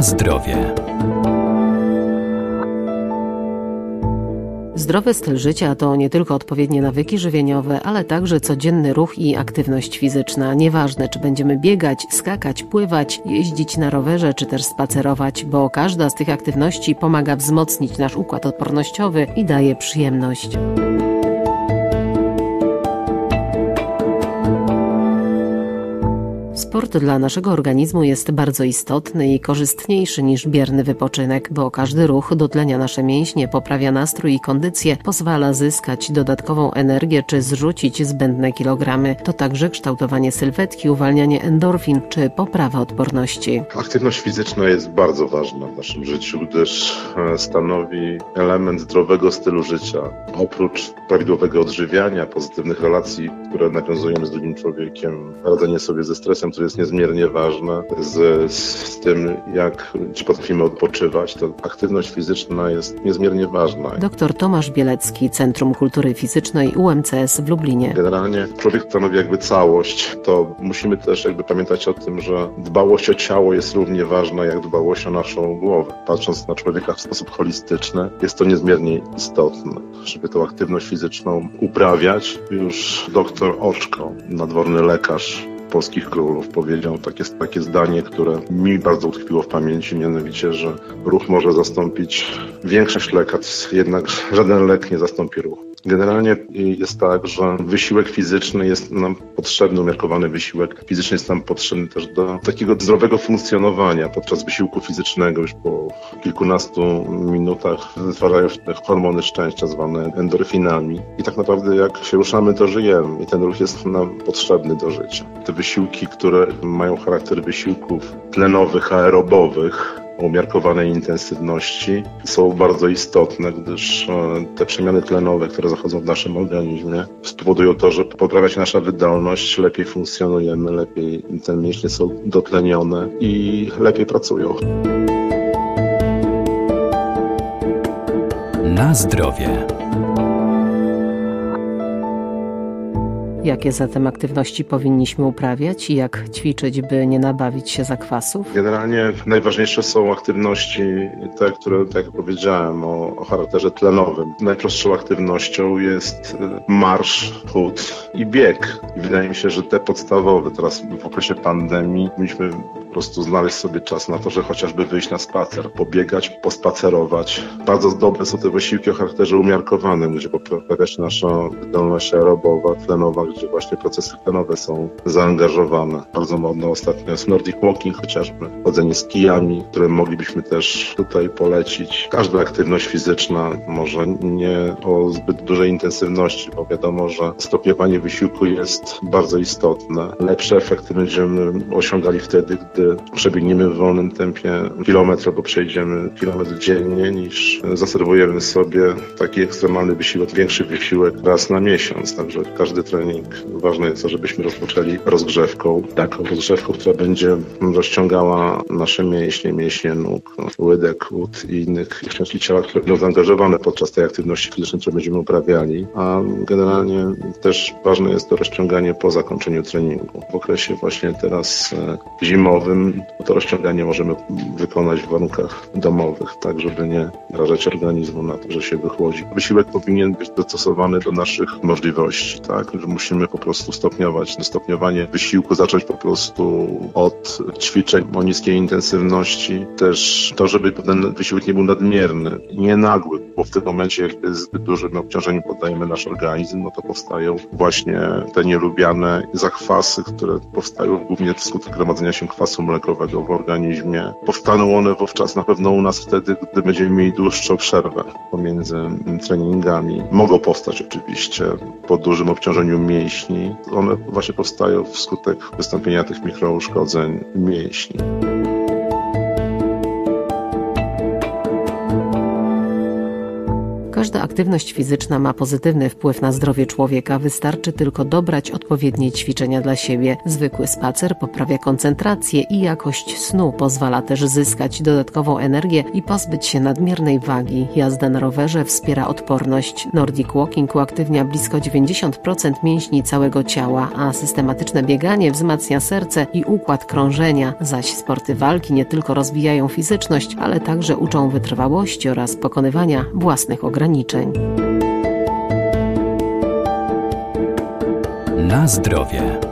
Zdrowie. Zdrowy styl życia to nie tylko odpowiednie nawyki żywieniowe, ale także codzienny ruch i aktywność fizyczna. Nieważne, czy będziemy biegać, skakać, pływać, jeździć na rowerze, czy też spacerować, bo każda z tych aktywności pomaga wzmocnić nasz układ odpornościowy i daje przyjemność. Sport dla naszego organizmu jest bardzo istotny i korzystniejszy niż bierny wypoczynek, bo każdy ruch dotlenia nasze mięśnie, poprawia nastrój i kondycję, pozwala zyskać dodatkową energię czy zrzucić zbędne kilogramy. To także kształtowanie sylwetki, uwalnianie endorfin czy poprawa odporności. Aktywność fizyczna jest bardzo ważna w naszym życiu, gdyż e, stanowi element zdrowego stylu życia. Oprócz prawidłowego odżywiania, pozytywnych relacji, które nawiązujemy z drugim człowiekiem, radzenie sobie ze stresem, co jest niezmiernie ważne, z, z tym, jak czy potrafimy odpoczywać, to aktywność fizyczna jest niezmiernie ważna. Dr Tomasz Bielecki, Centrum Kultury Fizycznej UMCS w Lublinie. Generalnie człowiek stanowi jakby całość, to musimy też jakby pamiętać o tym, że dbałość o ciało jest równie ważna jak dbałość o naszą głowę. Patrząc na człowieka w sposób holistyczny, jest to niezmiernie istotne, żeby tą aktywność fizyczną uprawiać. Już doktor Oczko, nadworny lekarz, polskich królów powiedział takie, takie zdanie, które mi bardzo utkwiło w pamięci, mianowicie, że ruch może zastąpić większość lekarstw, jednak żaden lek nie zastąpi ruchu. Generalnie jest tak, że wysiłek fizyczny jest nam potrzebny, umiarkowany wysiłek fizyczny jest nam potrzebny też do takiego zdrowego funkcjonowania. Podczas wysiłku fizycznego już po kilkunastu minutach wytwarzają się hormony szczęścia zwane endorfinami i tak naprawdę jak się ruszamy, to żyjemy i ten ruch jest nam potrzebny do życia. Te wysiłki, które mają charakter wysiłków tlenowych, aerobowych, o umiarkowanej intensywności są bardzo istotne, gdyż e, te przemiany tlenowe, które zachodzą w naszym organizmie, spowodują to, że poprawia się nasza wydolność, lepiej funkcjonujemy, lepiej te mięśnie są dotlenione i lepiej pracują. Na zdrowie. Jakie zatem aktywności powinniśmy uprawiać i jak ćwiczyć, by nie nabawić się zakwasów? Generalnie najważniejsze są aktywności, te, które, tak jak powiedziałem, o, o charakterze tlenowym. Najprostszą aktywnością jest e, marsz, chód i bieg. I wydaje mi się, że te podstawowe, teraz w okresie pandemii, powinniśmy po prostu znaleźć sobie czas na to, że chociażby wyjść na spacer, pobiegać, pospacerować. Bardzo dobre są te wysiłki o charakterze umiarkowanym, gdzie poprawia się nasza wydolność aerobowa, tlenowa, gdzie właśnie procesy tlenowe są zaangażowane. Bardzo modne ostatnio jest Nordic Walking chociażby, chodzenie z kijami, które moglibyśmy też tutaj polecić. Każda aktywność fizyczna, może nie o zbyt dużej intensywności, bo wiadomo, że stopniowanie wysiłku jest bardzo istotne. Lepsze efekty będziemy osiągali wtedy, gdy przebiegniemy w wolnym tempie kilometr albo przejdziemy kilometr dziennie, niż zaserwujemy sobie taki ekstremalny wysiłek, większy wysiłek raz na miesiąc. Także każdy trening. Ważne jest to, żebyśmy rozpoczęli rozgrzewką, taką rozgrzewką, która będzie rozciągała nasze mięśnie, mięśnie nóg, łydek, łód i innych części ciała, które będą zaangażowane podczas tej aktywności fizycznej, którą będziemy uprawiali. A generalnie też ważne jest to rozciąganie po zakończeniu treningu. W okresie właśnie teraz e, to rozciąganie możemy wykonać w warunkach domowych, tak żeby nie narażać organizmu na to, że się wychłodzi. Wysiłek powinien być dostosowany do naszych możliwości, tak? Że musimy po prostu stopniować. Stopniowanie wysiłku zacząć po prostu od ćwiczeń o niskiej intensywności. Też to, żeby ten wysiłek nie był nadmierny, nie nagły, bo w tym momencie, jak zbyt dużym obciążeniu poddajemy nasz organizm, no to powstają właśnie te nielubiane zakwasy, które powstają głównie wskutek gromadzenia się kwasu mlekowego w organizmie. Powstaną one wówczas na pewno u nas wtedy, gdy będziemy mieli dłuższą przerwę pomiędzy treningami. Mogą powstać oczywiście po dużym obciążeniu mięśni. One właśnie powstają wskutek wystąpienia tych mikrouszkodzeń mięśni. Każda aktywność fizyczna ma pozytywny wpływ na zdrowie człowieka, wystarczy tylko dobrać odpowiednie ćwiczenia dla siebie. Zwykły spacer poprawia koncentrację i jakość snu, pozwala też zyskać dodatkową energię i pozbyć się nadmiernej wagi. Jazda na rowerze wspiera odporność. Nordic Walking uaktywnia blisko 90% mięśni całego ciała, a systematyczne bieganie wzmacnia serce i układ krążenia, zaś sporty walki nie tylko rozwijają fizyczność, ale także uczą wytrwałości oraz pokonywania własnych ograniczeń. Na zdrowie.